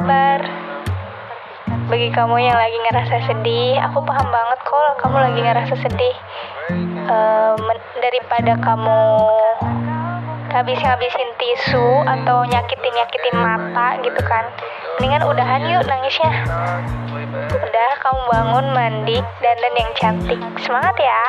kabar? Bagi kamu yang lagi ngerasa sedih, aku paham banget kalau kamu lagi ngerasa sedih. Uh, daripada kamu habis-habisin tisu atau nyakitin-nyakitin mata gitu kan. Mendingan udahan yuk nangisnya. Udah, kamu bangun, mandi, dan dan yang cantik. Semangat ya!